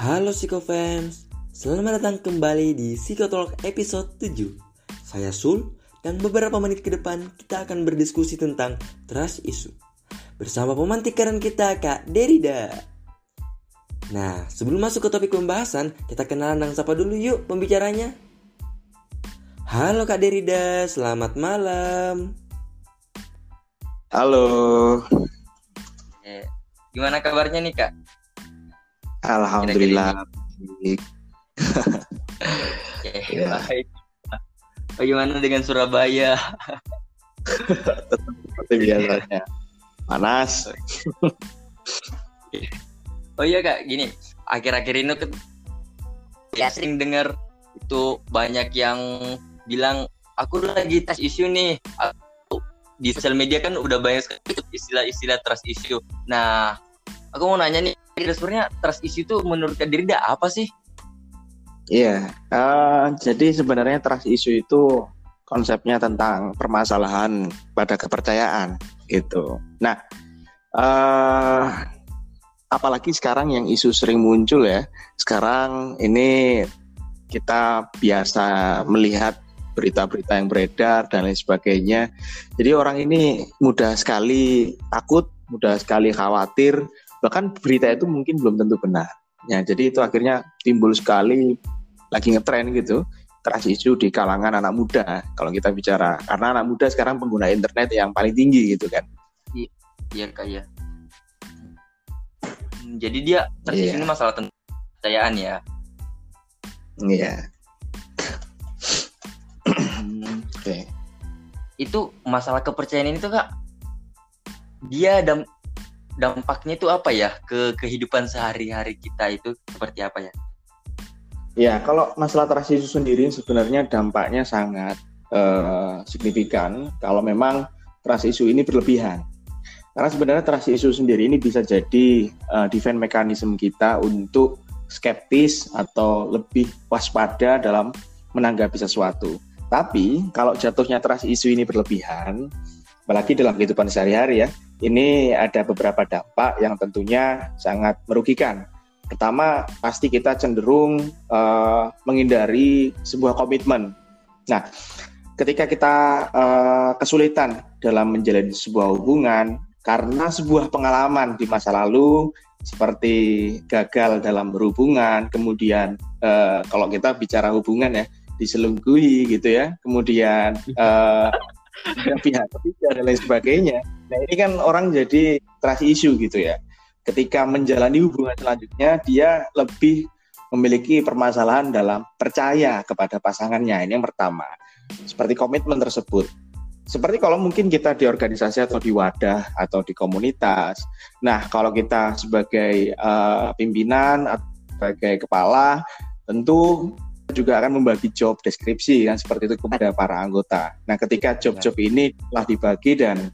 Halo Psikofans, selamat datang kembali di Psikotalk episode 7 Saya Sul, dan beberapa menit ke depan kita akan berdiskusi tentang trust issue. Bersama pemantik keren kita Kak Derida Nah, sebelum masuk ke topik pembahasan, kita kenalan dengan siapa dulu yuk pembicaranya. Halo Kak Derida, selamat malam. Halo. Eh, Gimana kabarnya nih kak? Alhamdulillah. baik. Oke, Ya. baik. Bagaimana dengan Surabaya? Seperti biasanya. Panas. Oh iya kak, gini. Akhir-akhir ini kan ya sering dengar itu banyak yang bilang aku lagi tes isu nih. Aku, di sosial media kan udah banyak sekali istilah-istilah trust issue. Nah, aku mau nanya nih, sebenarnya trust issue itu menurut Kak Dirida apa sih? Iya. eh, jadi sebenarnya trust issue itu konsepnya tentang permasalahan pada kepercayaan gitu. Nah, eh apalagi sekarang yang isu sering muncul ya. Sekarang ini kita biasa melihat berita-berita yang beredar dan lain sebagainya. Jadi orang ini mudah sekali takut, mudah sekali khawatir, bahkan berita itu mungkin belum tentu benar. Ya, jadi itu akhirnya timbul sekali lagi ngetren gitu trust issue di kalangan anak muda kalau kita bicara karena anak muda sekarang pengguna internet yang paling tinggi gitu kan Iya kak ya. Hmm, Jadi dia trust Iya. issue ini masalah tentang kepercayaan ya. iya Hmm, oke itu masalah kepercayaan ini tuh kak dia dam dampaknya itu apa ya ke kehidupan sehari-hari kita itu seperti apa ya ya kalau masalah trust issue sendiri sebenarnya dampaknya sangat eh, signifikan kalau memang trust issue ini berlebihan karena sebenarnya trust issue sendiri ini bisa jadi eh, defense mechanism kita untuk skeptis atau lebih waspada dalam menanggapi sesuatu. Tapi kalau jatuhnya trust issue ini berlebihan, apalagi dalam kehidupan sehari-hari ya, ini ada beberapa dampak yang tentunya sangat merugikan. Pertama, pasti kita cenderung eh, menghindari sebuah komitmen. Nah, ketika kita eh, kesulitan dalam menjalani sebuah hubungan karena sebuah pengalaman di masa lalu seperti gagal dalam berhubungan, kemudian eh, kalau kita bicara hubungan ya diselingkuhi gitu ya, kemudian eh, ada pihak ketiga dan lain sebagainya. Nah ini kan orang jadi trust issue gitu ya. Ketika menjalani hubungan selanjutnya dia lebih memiliki permasalahan dalam percaya kepada pasangannya. Ini yang pertama. Seperti komitmen tersebut. Seperti kalau mungkin kita di organisasi atau di wadah atau di komunitas. Nah, kalau kita sebagai eh, pimpinan sebagai kepala tentu juga akan membagi job deskripsi kan seperti itu kepada para anggota. Nah, ketika job-job ini telah dibagi dan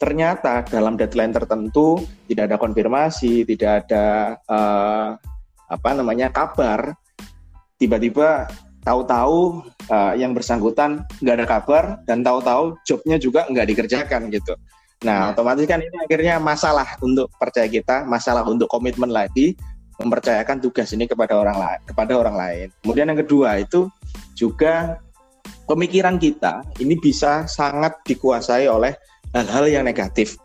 ternyata dalam deadline tertentu tidak ada konfirmasi, tidak ada eh, apa namanya kabar, tiba-tiba tahu-tahu eh, yang bersangkutan nggak ada kabar dan tahu-tahu jobnya juga nggak dikerjakan gitu. Nah, Ya. otomatis kan ini akhirnya masalah untuk percaya kita, masalah untuk komitmen lagi mempercayakan tugas ini kepada orang lain, kepada orang lain. Kemudian yang kedua itu juga pemikiran kita ini bisa sangat dikuasai oleh hal-hal yang negatif.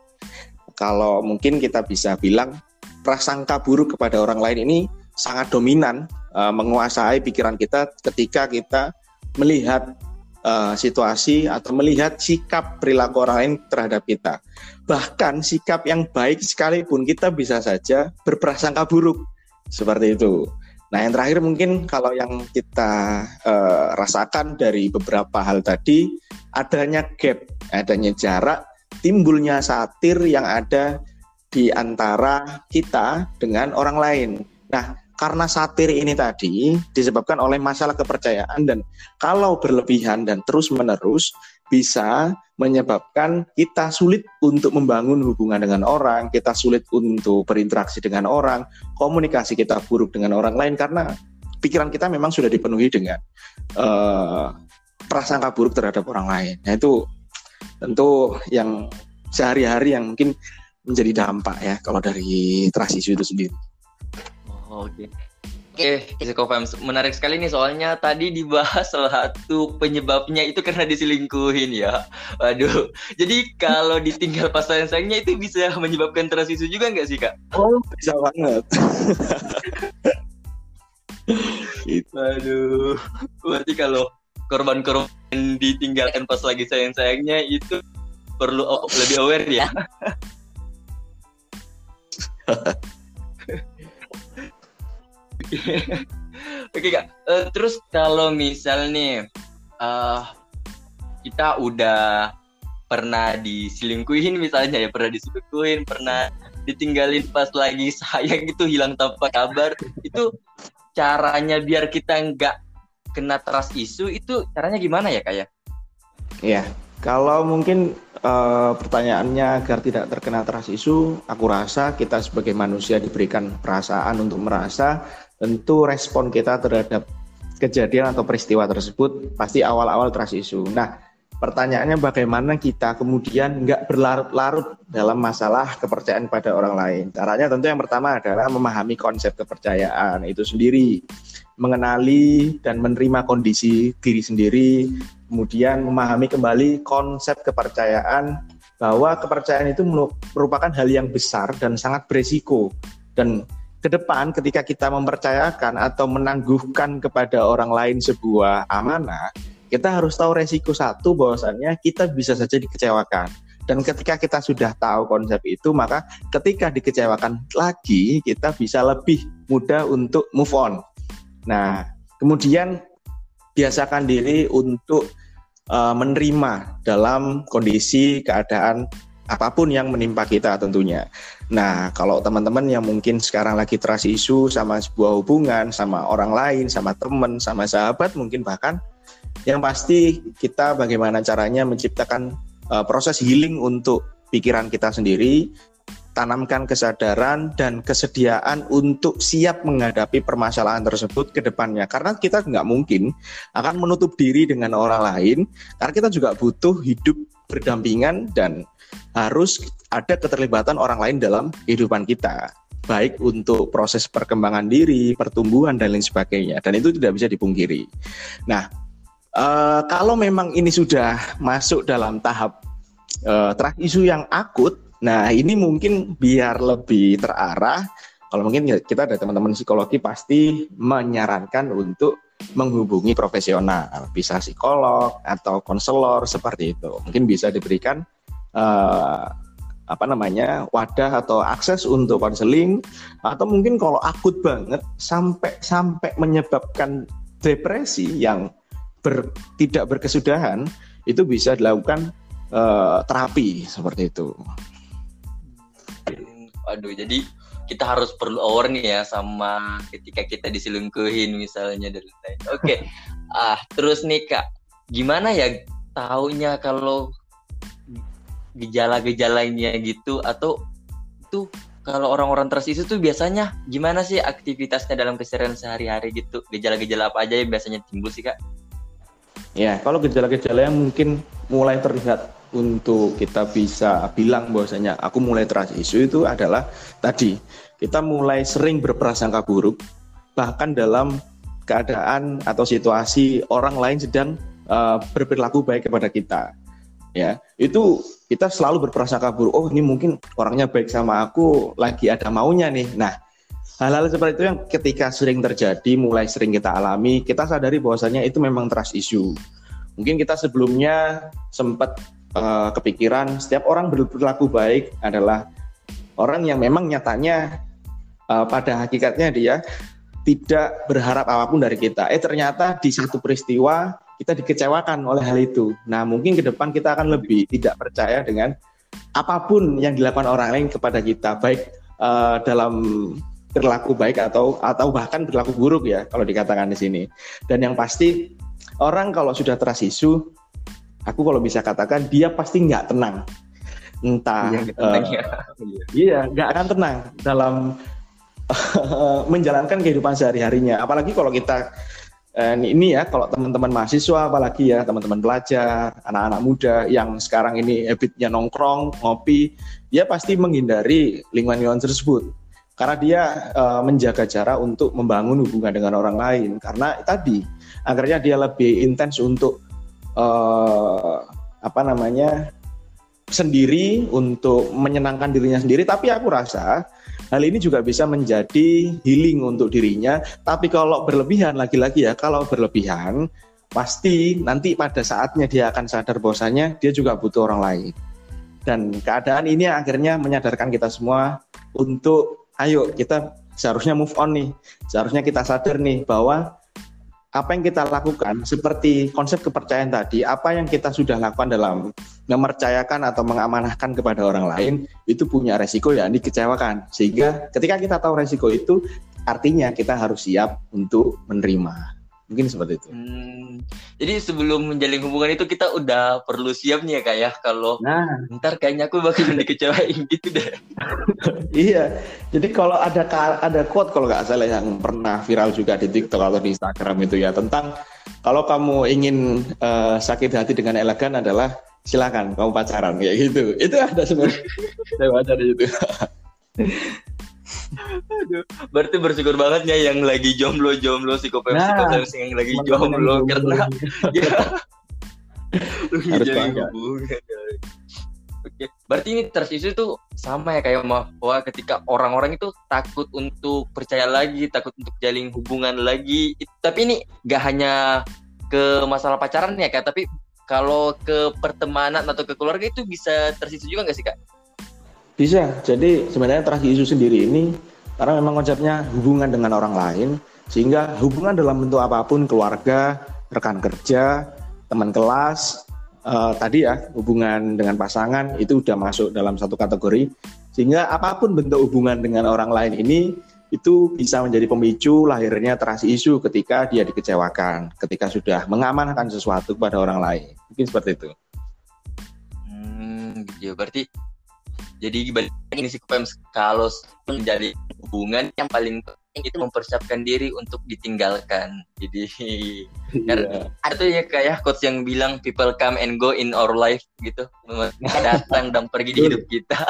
Kalau mungkin kita bisa bilang prasangka buruk kepada orang lain ini sangat dominan eh, menguasai pikiran kita ketika kita melihat eh, situasi atau melihat sikap perilaku orang lain terhadap kita. Bahkan sikap yang baik sekalipun kita bisa saja berprasangka buruk seperti itu. Nah, yang terakhir mungkin kalau yang kita eh, rasakan dari beberapa hal tadi adanya gap, adanya jarak, timbulnya satir yang ada di antara kita dengan orang lain. Nah, karena satir ini tadi disebabkan oleh masalah kepercayaan dan kalau berlebihan dan terus-menerus bisa menyebabkan kita sulit untuk membangun hubungan dengan orang, kita sulit untuk berinteraksi dengan orang, komunikasi kita buruk dengan orang lain karena pikiran kita memang sudah dipenuhi dengan eh, prasangka buruk terhadap orang lain. Nah itu tentu yang sehari-hari yang mungkin menjadi dampak ya kalau dari issue itu sendiri. Oh, Oke. Oke, okay, menarik sekali nih soalnya tadi dibahas salah satu penyebabnya itu karena diselingkuhin ya. Waduh, jadi kalau ditinggal pas sayang-sayangnya itu bisa menyebabkan transisi juga nggak sih kak? Oh, bisa banget. itu. Aduh, berarti kalau korban-korban ditinggalkan pas lagi sayang-sayangnya itu perlu lebih aware ya. Oke kak, uh, terus kalau misal nih uh, kita udah pernah diselingkuhin misalnya ya pernah diselingkuhin, pernah ditinggalin pas lagi sayang itu hilang tanpa kabar itu caranya biar kita nggak kena trust isu itu caranya gimana ya kak ya? Iya, kalau mungkin uh, pertanyaannya agar tidak terkena trust isu, aku rasa kita sebagai manusia diberikan perasaan untuk merasa tentu respon kita terhadap kejadian atau peristiwa tersebut pasti awal-awal trust issue. Nah, pertanyaannya bagaimana kita kemudian nggak berlarut-larut dalam masalah kepercayaan pada orang lain. Caranya tentu yang pertama adalah memahami konsep kepercayaan itu sendiri, mengenali dan menerima kondisi diri sendiri, kemudian memahami kembali konsep kepercayaan bahwa kepercayaan itu merupakan hal yang besar dan sangat beresiko dan ke depan ketika kita mempercayakan atau menangguhkan kepada orang lain sebuah amanah, kita harus tahu resiko satu bahwasannya kita bisa saja dikecewakan. Dan ketika kita sudah tahu konsep itu, maka ketika dikecewakan lagi, kita bisa lebih mudah untuk move on. Nah, kemudian biasakan diri untuk uh, menerima dalam kondisi keadaan apa pun yang menimpa kita tentunya. Nah, kalau teman-teman yang mungkin sekarang lagi trust isu sama sebuah hubungan, sama orang lain, sama teman, sama sahabat, mungkin bahkan yang pasti kita bagaimana caranya menciptakan uh, proses healing untuk pikiran kita sendiri, tanamkan kesadaran dan kesediaan untuk siap menghadapi permasalahan tersebut ke depannya. Karena kita nggak mungkin akan menutup diri dengan orang lain, karena kita juga butuh hidup berdampingan dan harus ada keterlibatan orang lain dalam kehidupan kita baik untuk proses perkembangan diri, pertumbuhan dan lain sebagainya. Dan itu tidak bisa dipungkiri. Nah, uh, kalau memang ini sudah masuk dalam tahap uh, isu yang akut, nah ini mungkin biar lebih terarah. Kalau mungkin kita ada teman-teman psikologi pasti menyarankan untuk menghubungi profesional, bisa psikolog atau konselor seperti itu. Mungkin bisa diberikan uh, apa namanya wadah atau akses untuk konseling atau mungkin kalau akut banget sampai sampai menyebabkan depresi yang ber, tidak berkesudahan itu bisa dilakukan uh, terapi seperti itu. Aduh, jadi kita harus perlu aware nih ya sama ketika kita diselingkuhin misalnya dan lain. Oke, okay. ah terus nih kak, gimana ya taunya kalau gejala-gejalanya gitu atau itu kalau orang-orang tersisa tuh biasanya gimana sih aktivitasnya dalam keseharian sehari-hari gitu gejala-gejala apa aja yang biasanya timbul sih kak? Ya kalau gejala-gejala yang mungkin mulai terlihat untuk kita bisa bilang bahwasanya aku mulai isu itu adalah tadi kita mulai sering berprasangka buruk bahkan dalam keadaan atau situasi orang lain sedang uh, berperilaku baik kepada kita ya. Itu kita selalu berprasangka buruk oh ini mungkin orangnya baik sama aku lagi ada maunya nih. Nah hal-hal seperti itu yang ketika sering terjadi mulai sering kita alami kita sadari bahwasanya itu memang trust issue. Mungkin kita sebelumnya sempat uh, kepikiran setiap orang berperilaku baik adalah orang yang memang nyatanya uh, pada hakikatnya dia tidak berharap apa pun dari kita eh ternyata di satu peristiwa kita dikecewakan oleh hal itu. Nah, mungkin ke depan kita akan lebih tidak percaya dengan apa pun yang dilakukan orang lain kepada kita, baik uh, dalam berlaku baik atau atau bahkan berlaku buruk ya kalau dikatakan di sini. Dan yang pasti orang kalau sudah terasisu, aku kalau bisa katakan dia pasti nggak tenang. Entah iya, uh, ya. iya nggak akan tenang dalam menjalankan kehidupan sehari-harinya. Apalagi kalau kita dan ini ya kalau teman-teman mahasiswa apalagi ya teman-teman pelajar, anak-anak muda yang sekarang ini habitnya nongkrong, ngopi, dia pasti menghindari lingkungan-lingkungan tersebut. karena dia uh, menjaga jarak untuk membangun hubungan dengan orang lain karena tadi akhirnya dia lebih intens untuk uh, apa namanya sendiri untuk menyenangkan dirinya sendiri. Tapi aku rasa hal ini juga bisa menjadi healing untuk dirinya. Tapi kalau berlebihan lagi-lagi ya kalau berlebihan pasti nanti pada saatnya dia akan sadar bahwasanya dia juga butuh orang lain. Dan keadaan ini akhirnya menyadarkan kita semua untuk ayo kita seharusnya move on nih. Seharusnya kita sadar nih bahwa apa yang kita lakukan seperti konsep kepercayaan tadi, apa yang kita sudah lakukan dalam mempercayakan atau mengamanahkan kepada orang lain itu punya resiko ya dikecewakan. Sehingga ketika kita tahu resiko itu artinya kita harus siap untuk menerima. Mungkin seperti itu. Hmm, jadi sebelum menjalin hubungan itu kita udah perlu siap nih ya kak ya kalau nah. ntar kayaknya aku bakal dikecewain gitu deh. iya. Jadi kalau ada ada quote kalau nggak salah yang pernah viral juga di TikTok atau di Instagram itu ya tentang kalau kamu ingin uh, sakit hati dengan elegan adalah silakan kamu pacaran kayak gitu. Itu ada sebenarnya. Saya baca di situ. Aduh, berarti bersyukur banget ya yang lagi jomblo-jomblo psikopat nah, yang lagi jomblo karena ya harus. Oke, berarti ini trust issue itu sama ya kayak bahwa ketika orang-orang itu takut untuk percaya lagi, takut untuk jalin hubungan lagi. Tapi ini gak hanya ke masalah pacaran ya kak, tapi kalau ke pertemanan atau ke keluarga itu bisa tersisa juga nggak sih kak? Bisa. Jadi sebenarnya trust isu sendiri ini karena memang konsepnya hubungan dengan orang lain sehingga hubungan dalam bentuk apa pun keluarga, rekan kerja, teman kelas, uh, tadi ya hubungan dengan pasangan itu udah masuk dalam satu kategori sehingga apa pun bentuk hubungan dengan orang lain ini itu bisa menjadi pemicu lahirnya trust isu ketika dia dikecewakan, ketika sudah mengamankan sesuatu kepada orang lain. Mungkin seperti itu. Hmm, gitu. Berarti jadi ini sih kalau menjadi hubungan yang paling penting itu mempersiapkan diri untuk ditinggalkan. Jadi yeah. ada tuh ya kayak coach yang bilang people come and go in our life gitu. Datang dan pergi di hidup kita.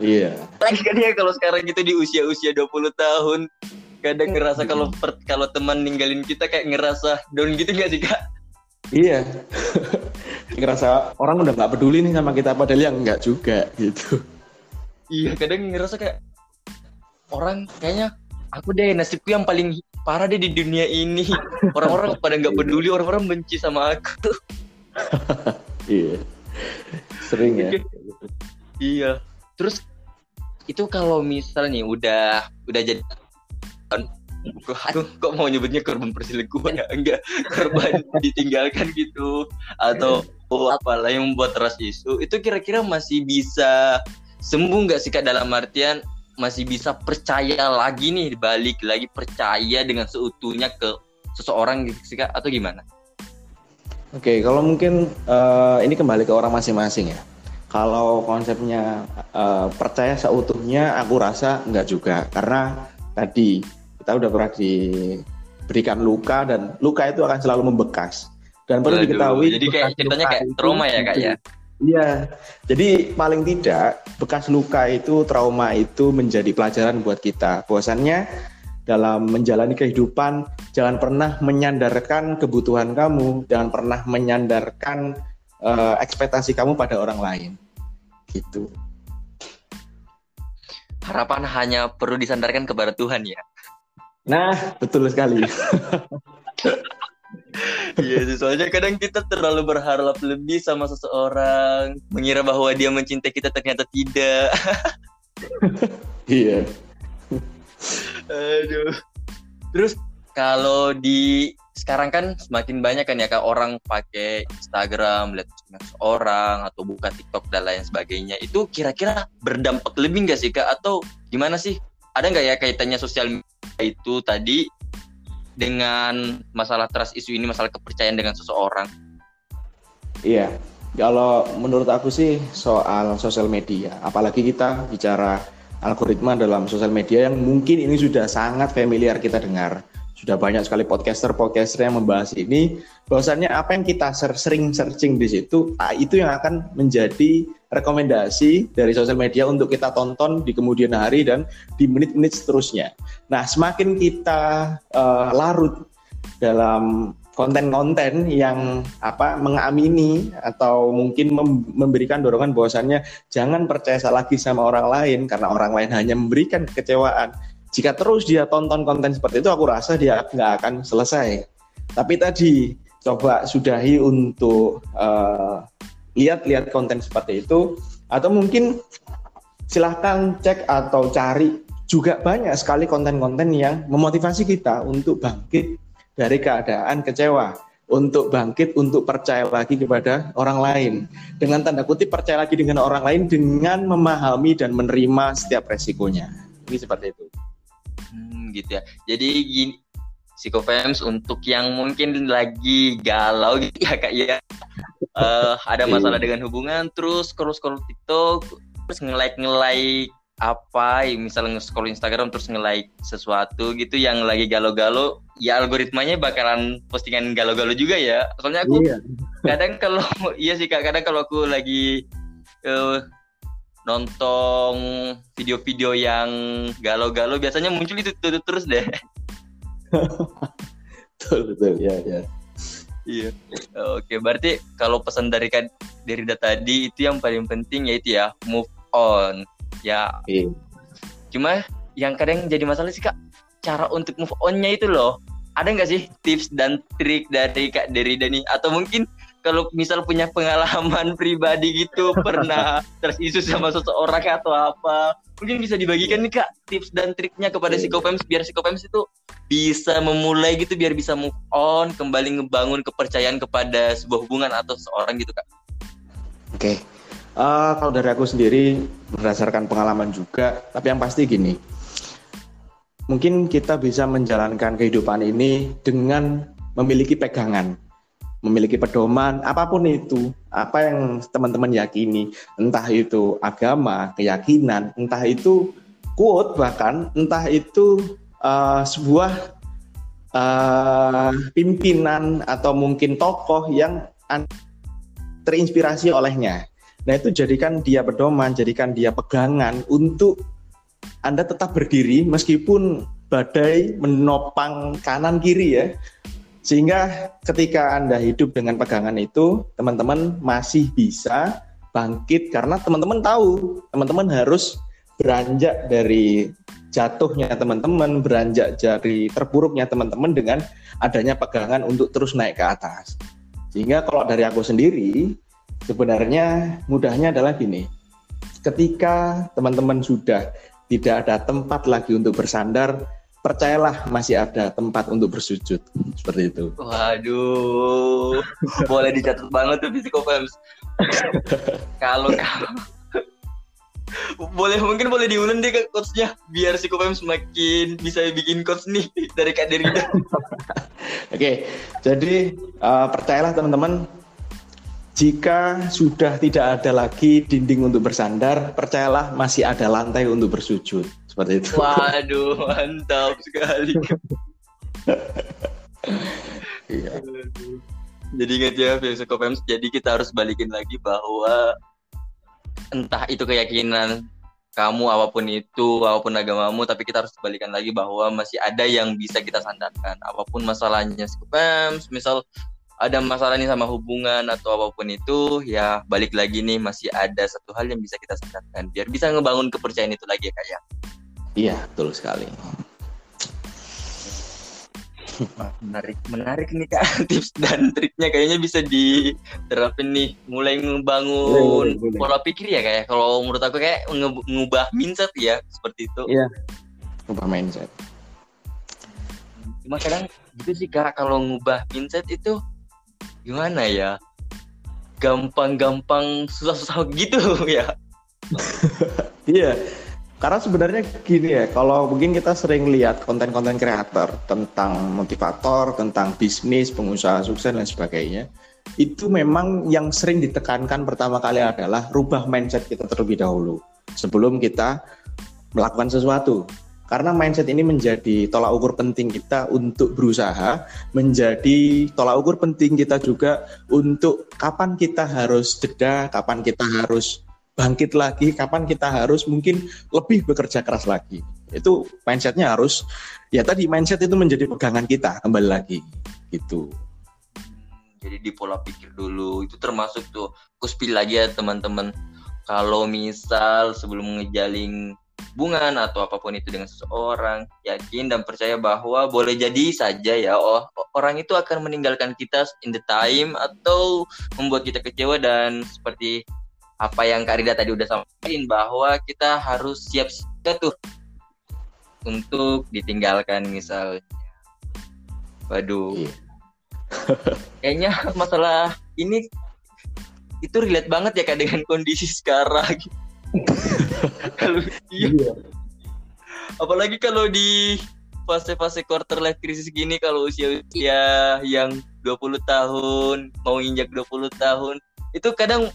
Iya. Yeah. lagi kan ya kalau sekarang gitu di usia-usia 20 tahun kadang ngerasa kalau kalau teman ninggalin kita kayak ngerasa down gitu gak sih kak? Iya ngerasa orang udah nggak peduli nih sama kita padahal yang nggak juga gitu. Iya kadang ngerasa kayak orang kayaknya aku deh nasibku yang paling parah deh di dunia ini. Orang-orang pada nggak peduli orang-orang benci sama aku. Iya. Sering ya. Iya. Terus itu kalau misalnya udah udah jadi aku kok mau nyebutnya korban perselingkuhan? Ya enggak. Korban ditinggalkan gitu. Atau oh, apalah yang membuat trust isu. Itu kira-kira masih bisa sembuh nggak sih kak? Dalam artian masih bisa percaya lagi nih balik lagi percaya dengan seutuhnya ke seseorang gitu sih kak? Atau gimana? Oke kalau mungkin uh, ini kembali ke orang masing-masing ya. Kalau konsepnya uh, percaya seutuhnya, aku rasa enggak juga. Karena tadi kita udah pernah diberikan luka dan luka itu akan selalu membekas. Dan perlu Aduh, diketahui jadi kayak ceritanya kayak trauma ya kak ya? iya. Jadi paling tidak bekas luka itu trauma itu menjadi pelajaran buat kita. Bahwasannya dalam menjalani kehidupan jangan pernah menyandarkan kebutuhan kamu jangan pernah menyandarkan uh, ekspektasi kamu pada orang lain. Gitu. Harapan hanya perlu disandarkan kepada Tuhan ya Nah, betul sekali. Iya, soalnya kadang kita terlalu berharap lebih sama seseorang, mengira bahwa dia mencintai kita ternyata tidak. iya. Aduh. Terus kalau di sekarang kan semakin banyak kan ya kak orang pakai Instagram, lihat orang atau buka TikTok dan lain sebagainya. Itu kira-kira berdampak lebih nggak sih kak? Atau gimana sih? Ada nggak ya kaitannya sosial media itu tadi dengan masalah trust isu ini masalah kepercayaan dengan seseorang? Iya. Kalau menurut aku sih soal sosial media apalagi kita bicara algoritma dalam sosial media yang mungkin ini sudah sangat familiar kita dengar sudah banyak sekali podcaster-podcaster yang membahas ini. Bahwasannya apa yang kita sering searching di situ, ah, itu yang akan menjadi rekomendasi dari sosial media untuk kita tonton di kemudian hari dan di menit-menit seterusnya. Nah, semakin kita uh, larut dalam konten-konten yang apa mengamini atau mungkin memberikan dorongan bahwasannya jangan percaya lagi sama orang lain karena orang lain hanya memberikan kekecewaan. Jika terus dia tonton konten seperti itu, aku rasa dia nggak akan selesai. Tapi tadi coba sudahi untuk uh, lihat-lihat konten seperti itu, atau mungkin silahkan cek atau cari juga banyak sekali konten-konten yang memotivasi kita untuk bangkit dari keadaan kecewa untuk bangkit untuk percaya lagi kepada orang lain. Dengan tanda kutip percaya lagi dengan orang lain dengan memahami dan menerima setiap resikonya. Ini seperti itu gitu ya jadi gini psikofems untuk yang mungkin lagi galau gitu ya kak ya uh, ada masalah iya. dengan hubungan terus scroll scroll TikTok terus nge-like nge-like apa misalnya nge-scroll Instagram terus nge-like sesuatu gitu yang lagi galau-galau ya algoritmanya bakalan postingan galau-galau juga ya soalnya aku iya. kadang kalau iya sih kak kadang kalau aku lagi uh, nonton video-video yang galau-galau biasanya muncul itu terus terus deh. Betul betul. Ya ya iya. Oke berarti kalau pesan dari dari data tadi itu yang paling penting yaitu ya move on. Ya. Iya. cuma yang kadang jadi masalah sih kak cara untuk move onnya itu loh. Ada nggak sih tips dan trik dari kak dari Dani? Atau mungkin kalau misal punya pengalaman pribadi gitu pernah terus isu sama seseorang atau apa mungkin bisa dibagikan nih kak tips dan triknya kepada iya. psikopems biar psikopems itu bisa memulai gitu biar bisa move on kembali ngebangun kepercayaan kepada sebuah hubungan atau seseorang gitu kak oke okay. Uh, kalau dari aku sendiri berdasarkan pengalaman juga, tapi yang pasti gini, mungkin kita bisa menjalankan kehidupan ini dengan memiliki pegangan, memiliki pedoman apa pun itu, apa yang teman-teman yakini, entah itu agama, keyakinan, entah itu quote bahkan, entah itu uh, sebuah uh, pimpinan atau mungkin tokoh yang terinspirasi olehnya Nah itu jadikan dia pedoman, jadikan dia pegangan untuk Anda tetap berdiri meskipun badai menopang kanan kiri ya. Sehingga ketika Anda hidup dengan pegangan itu, teman-teman masih bisa bangkit karena teman-teman tahu, teman-teman harus beranjak dari jatuhnya teman-teman, beranjak dari terpuruknya teman-teman dengan adanya pegangan untuk terus naik ke atas. Sehingga kalau dari aku sendiri, Sebenarnya mudahnya adalah gini, ketika teman-teman sudah tidak ada tempat lagi untuk bersandar, percayalah masih ada tempat untuk bersujud seperti itu. Waduh, boleh dicatat banget tuh psikofems. kalau kalau boleh mungkin boleh diulang deh ke coachnya biar psikofems semakin bisa bikin coach nih dari Kak Derida. Oke, jadi uh, percayalah teman-teman jika sudah tidak ada lagi dinding untuk bersandar, percayalah masih ada lantai untuk bersujud. Seperti itu. Waduh, mantap sekali. iya. Jadi ingat ya, Filsikopems, jadi kita harus balikin lagi bahwa entah itu keyakinan kamu apa pun itu, apa pun agamamu, tapi kita harus balikan lagi bahwa masih ada yang bisa kita sandarkan. Apa pun masalahnya, Psikopems, misal ada masalah nih sama hubungan atau apa pun itu ya balik lagi nih masih ada satu hal yang bisa kita sadarkan biar bisa ngebangun kepercayaan itu lagi ya kak ya iya betul sekali. Menarik menarik nih kak. Tips dan triknya kayaknya bisa diterapin nih. Mulai ngebangun boleh, boleh. pola pikir ya kayak ya. kalau menurut aku kayak ngubah mindset ya seperti itu. Iya. Ngubah mindset. Cuma kadang gitu sih kak kalau ngubah mindset itu gimana ya? Gampang-gampang susah-susah gitu ya. Iya karena sebenarnya gini ya kalau mungkin kita sering lihat konten-konten kreator tentang motivator tentang bisnis pengusaha sukses dan sebagainya itu memang yang sering ditekankan pertama kali adalah rubah mindset kita terlebih dahulu sebelum kita melakukan sesuatu. Karena mindset ini menjadi tolak ukur penting kita untuk berusaha, menjadi tolak ukur penting kita juga untuk kapan kita harus jeda, kapan kita harus bangkit lagi, kapan kita harus mungkin lebih bekerja keras lagi. Itu mindsetnya harus, ya tadi mindset itu menjadi pegangan kita kembali lagi, gitu. Jadi di pola pikir dulu itu termasuk tuh kuspil lagi ya teman-teman. Kalau misal sebelum ngejalin hubungan atau apa pun itu dengan seseorang yakin dan percaya bahwa boleh jadi saja ya oh orang itu akan meninggalkan kita in the time atau membuat kita kecewa dan seperti apa yang Kak Rida tadi udah sampaikan bahwa kita harus siap siap tuh untuk ditinggalkan misalnya waduh iya. kayaknya masalah ini itu relate banget ya kak dengan kondisi sekarang kalau iya. iya. Apalagi kalau di fase-fase quarter life crisis gini kalau usia-usia yang 20 tahun mau injak 20 tahun itu kadang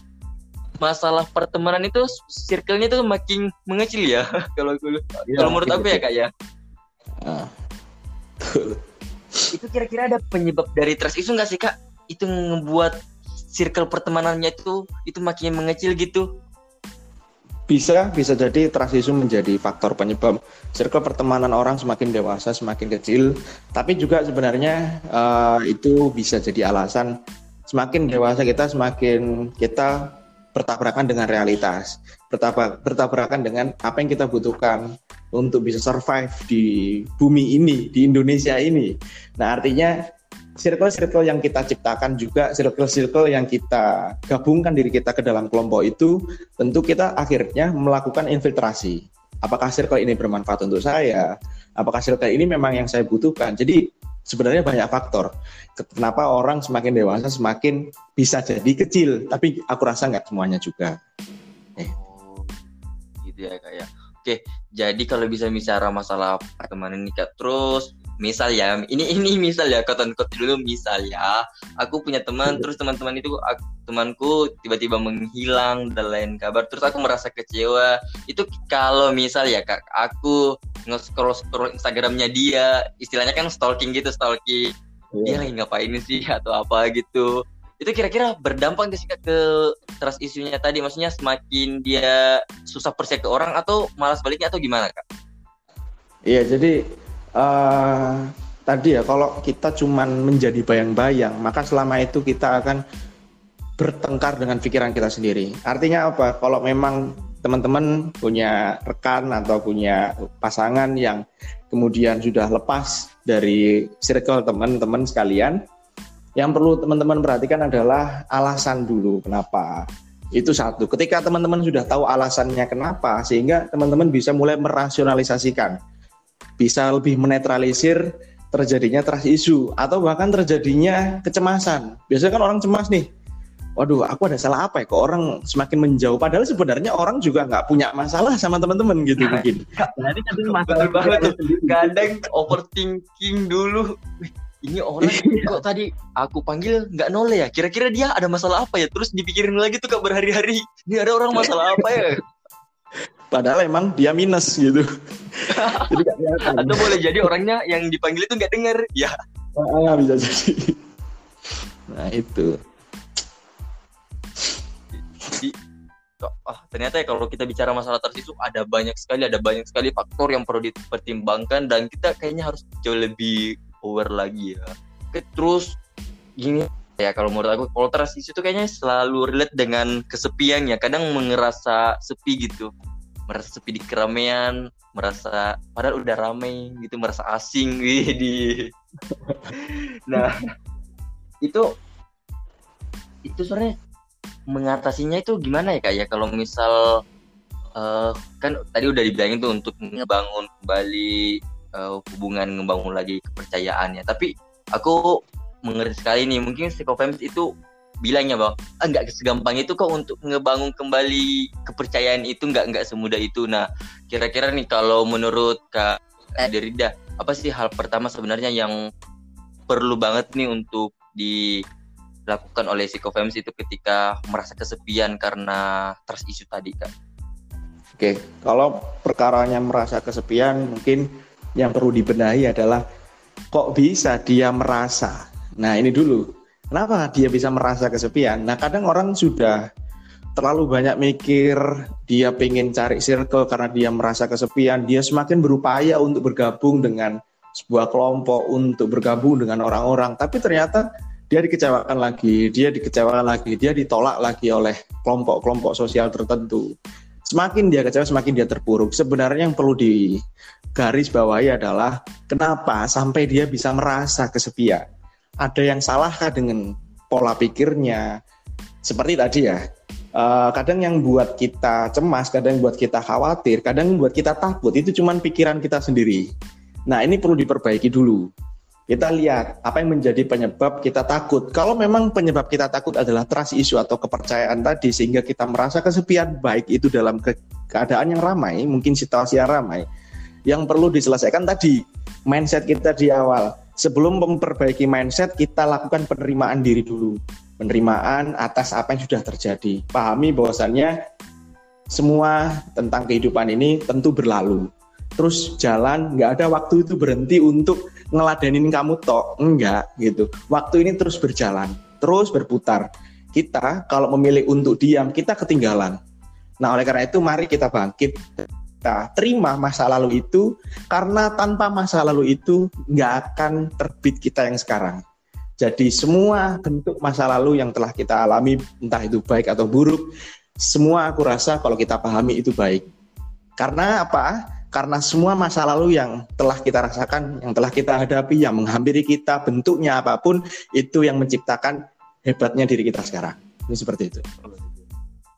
masalah pertemanan itu circle-nya itu makin mengecil ya. Kalau ya, kalau menurut aku ya kak ya? Ah. itu kira-kira ada penyebab dari trust isu nggak sih kak? Itu ngebuat circle pertemanannya itu itu makin mengecil gitu. Bisa bisa jadi trust issue menjadi faktor penyebab circle pertemanan orang semakin dewasa semakin kecil. Tapi juga sebenarnya uh, itu bisa jadi alasan semakin dewasa kita semakin kita bertabrakan dengan realitas bertabrakan dengan apa yang kita butuhkan untuk bisa survive di bumi ini di Indonesia ini. Nah artinya circle-circle yang kita ciptakan juga circle-circle yang kita gabungkan diri kita ke dalam kelompok itu tentu kita akhirnya melakukan infiltrasi. Apakah circle ini bermanfaat untuk saya? Apakah circle ini memang yang saya butuhkan? Jadi sebenarnya banyak faktor. Kenapa orang semakin dewasa semakin bisa jadi kecil tapi aku rasa nggak semuanya juga. Eh. gitu ya kak ya. Oke jadi kalau bisa bicara masalah pertemanan ini terus misal ya ini ini misal ya kata kot dulu misal ya. Aku punya teman terus teman-teman itu aku, temanku tiba-tiba menghilang dan lain kabar. Terus aku merasa kecewa. Itu kalau misal ya kak aku nge-scroll scroll Instagramnya dia istilahnya kan stalking gitu stalking. Yeah. dia lagi ngapain sih atau apa gitu. Itu kira-kira berdampak gak sih kak ke trust isunya tadi? Maksudnya semakin dia susah percaya ke orang atau malas baliknya atau gimana kak? Iya jadi uh, tadi ya kalau kita cuman menjadi bayang-bayang maka selama itu kita akan bertengkar dengan pikiran kita sendiri. Artinya apa? Kalau memang teman-teman punya rekan atau punya pasangan yang kemudian sudah lepas dari circle teman-teman sekalian, yang perlu teman-teman perhatikan adalah alasan dulu kenapa. Itu satu. Ketika teman-teman sudah tahu alasannya kenapa, sehingga teman-teman bisa mulai merasionalisasikan bisa lebih menetralisir terjadinya trust issue atau bahkan terjadinya kecemasan. Biasanya kan orang cemas nih, waduh aku ada salah apa ya? Kok orang semakin menjauh? Padahal sebenarnya orang juga nggak punya masalah sama teman-teman gitu nah, mungkin. Jadi kadang masalah banget kadang overthinking dulu. Ini orang iya. kok tadi aku panggil nggak noleh ya? Kira-kira dia ada masalah apa ya? Terus dipikirin lagi tuh kak berhari-hari. Ini ada orang masalah apa ya? Padahal emang dia minus gitu jadi atau boleh jadi orangnya yang dipanggil itu nggak dengar. Ya. Ah, bisa jadi. Nah itu. Jadi oh, ternyata ya kalau kita bicara masalah itu ada banyak sekali ada banyak sekali faktor yang perlu dipertimbangkan dan kita kayaknya harus jauh lebih aware lagi ya. Terus gini ya kalau menurut aku kalau itu kayaknya selalu relate dengan kesepian ya. Kadang mengerasa sepi gitu merasa sepi di keramaian merasa padahal udah ramai gitu merasa asing di nah itu itu sebenarnya mengatasinya itu gimana ya kak ya? Kalau misal uh, kan tadi udah dibilangin tuh untuk ngebangun kembali uh, hubungan ngebangun lagi kepercayaannya. Tapi aku mengerti sekali nih mungkin psikofemis itu bilangnya bahwa ah, nggak segampang itu kok untuk ngebangun kembali kepercayaan itu nggak nggak semudah itu. Nah, kira-kira nih kalau menurut Kak Derida, apa sih hal pertama sebenarnya yang perlu banget nih untuk dilakukan oleh psikofemis itu ketika merasa kesepian karena trust issue tadi, Kak? Oke, kalau perkaranya merasa kesepian, mungkin yang perlu dibenahi adalah kok bisa dia merasa. Nah ini dulu, kenapa dia bisa merasa kesepian? Nah kadang orang sudah terlalu banyak mikir, dia pengen cari circle karena dia merasa kesepian, dia semakin berupaya untuk bergabung dengan sebuah kelompok, untuk bergabung dengan orang-orang, tapi ternyata dia dikecewakan lagi, dia dikecewakan lagi, dia ditolak lagi oleh kelompok-kelompok sosial tertentu. Semakin dia kecewa semakin dia terpuruk. Sebenarnya yang perlu digaris bawahi adalah kenapa sampai dia bisa merasa kesepian ada yang salahkah dengan pola pikirnya seperti tadi ya uh, kadang yang buat kita cemas kadang yang buat kita khawatir kadang yang buat kita takut itu cuma pikiran kita sendiri nah ini perlu diperbaiki dulu kita lihat apa yang menjadi penyebab kita takut. Kalau memang penyebab kita takut adalah trust issue atau kepercayaan tadi sehingga kita merasa kesepian baik itu dalam ke keadaan yang ramai, mungkin situasi yang ramai. Yang perlu diselesaikan tadi mindset kita di awal. Sebelum memperbaiki mindset, kita lakukan penerimaan diri dulu. Penerimaan atas apa yang sudah terjadi. Pahami bahwasannya semua tentang kehidupan ini tentu berlalu. Terus jalan, nggak ada waktu itu berhenti untuk ngeladenin kamu tok enggak gitu waktu ini terus berjalan terus berputar kita kalau memilih untuk diam kita ketinggalan nah oleh karena itu mari kita bangkit kita terima masa lalu itu karena tanpa masa lalu itu nggak akan terbit kita yang sekarang jadi semua bentuk masa lalu yang telah kita alami entah itu baik atau buruk semua aku rasa kalau kita pahami itu baik karena apa karena semua masa lalu yang telah kita rasakan, yang telah kita hadapi, yang menghampiri kita, bentuknya apa pun, itu yang menciptakan hebatnya diri kita sekarang. Ini seperti itu.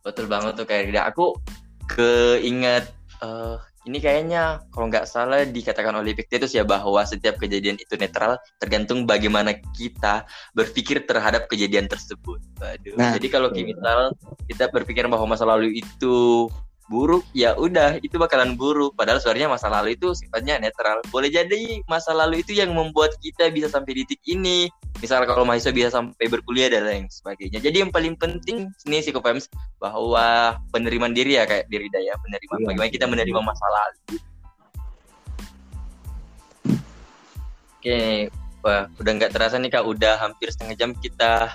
Betul banget tuh kayak. Aku keinget uh, ini kayaknya kalau nggak salah dikatakan oleh Epictetus ya bahwa setiap kejadian itu netral tergantung bagaimana kita berpikir terhadap kejadian tersebut. Waduh. Nah, Jadi kalau misal kita berpikir bahwa masa lalu itu buruk ya udah itu bakalan buruk. Padahal sebenarnya masa lalu itu sifatnya netral. Boleh jadi masa lalu itu yang membuat kita bisa sampai di titik ini. Misal kalau mahasiswa bisa sampai berkuliah dan lain sebagainya. Jadi yang paling penting ini sih Kopems bahwa penerimaan diri ya kayak diri daya penerimaan iya. bagaimana kita menerima masa lalu. Oke wah udah nggak terasa nih kak. Udah hampir setengah jam kita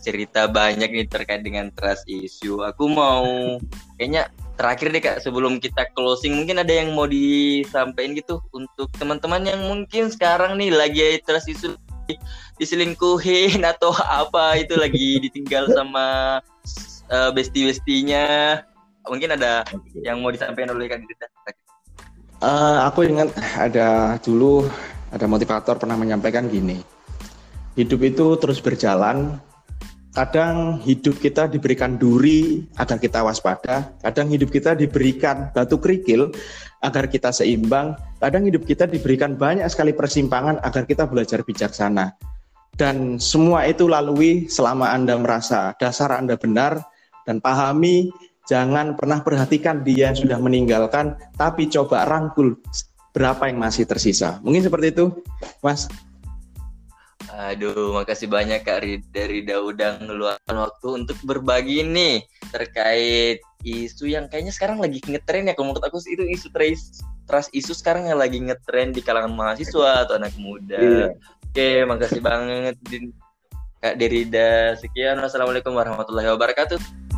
cerita banyak nih terkait dengan trust issue. Aku mau kayaknya terakhir deh kak sebelum kita closing mungkin ada yang mau disampaikan gitu untuk teman-teman yang mungkin sekarang nih lagi terus isu diselingkuhin atau apa itu lagi ditinggal sama uh, besti-bestinya. Mungkin ada yang mau disampaikan oleh kak Dita uh, aku ingat ada dulu ada motivator pernah menyampaikan gini hidup itu terus berjalan Kadang hidup kita diberikan duri agar kita waspada, kadang hidup kita diberikan batu kerikil agar kita seimbang, kadang hidup kita diberikan banyak sekali persimpangan agar kita belajar bijaksana. Dan semua itu lalui selama Anda merasa dasar Anda benar dan pahami, jangan pernah perhatikan dia yang sudah meninggalkan, tapi coba rangkul berapa yang masih tersisa. Mungkin seperti itu, Mas. Aduh, makasih banyak Kak dari udah ngeluarkan waktu untuk berbagi nih terkait isu yang kayaknya sekarang lagi ngetren ya. Kalau menurut aku itu isu trust, trust isu sekarang yang lagi ngetren di kalangan mahasiswa atau anak muda. Iya. Oke, makasih banget Kak Derida. Sekian, wassalamualaikum warahmatullahi wabarakatuh.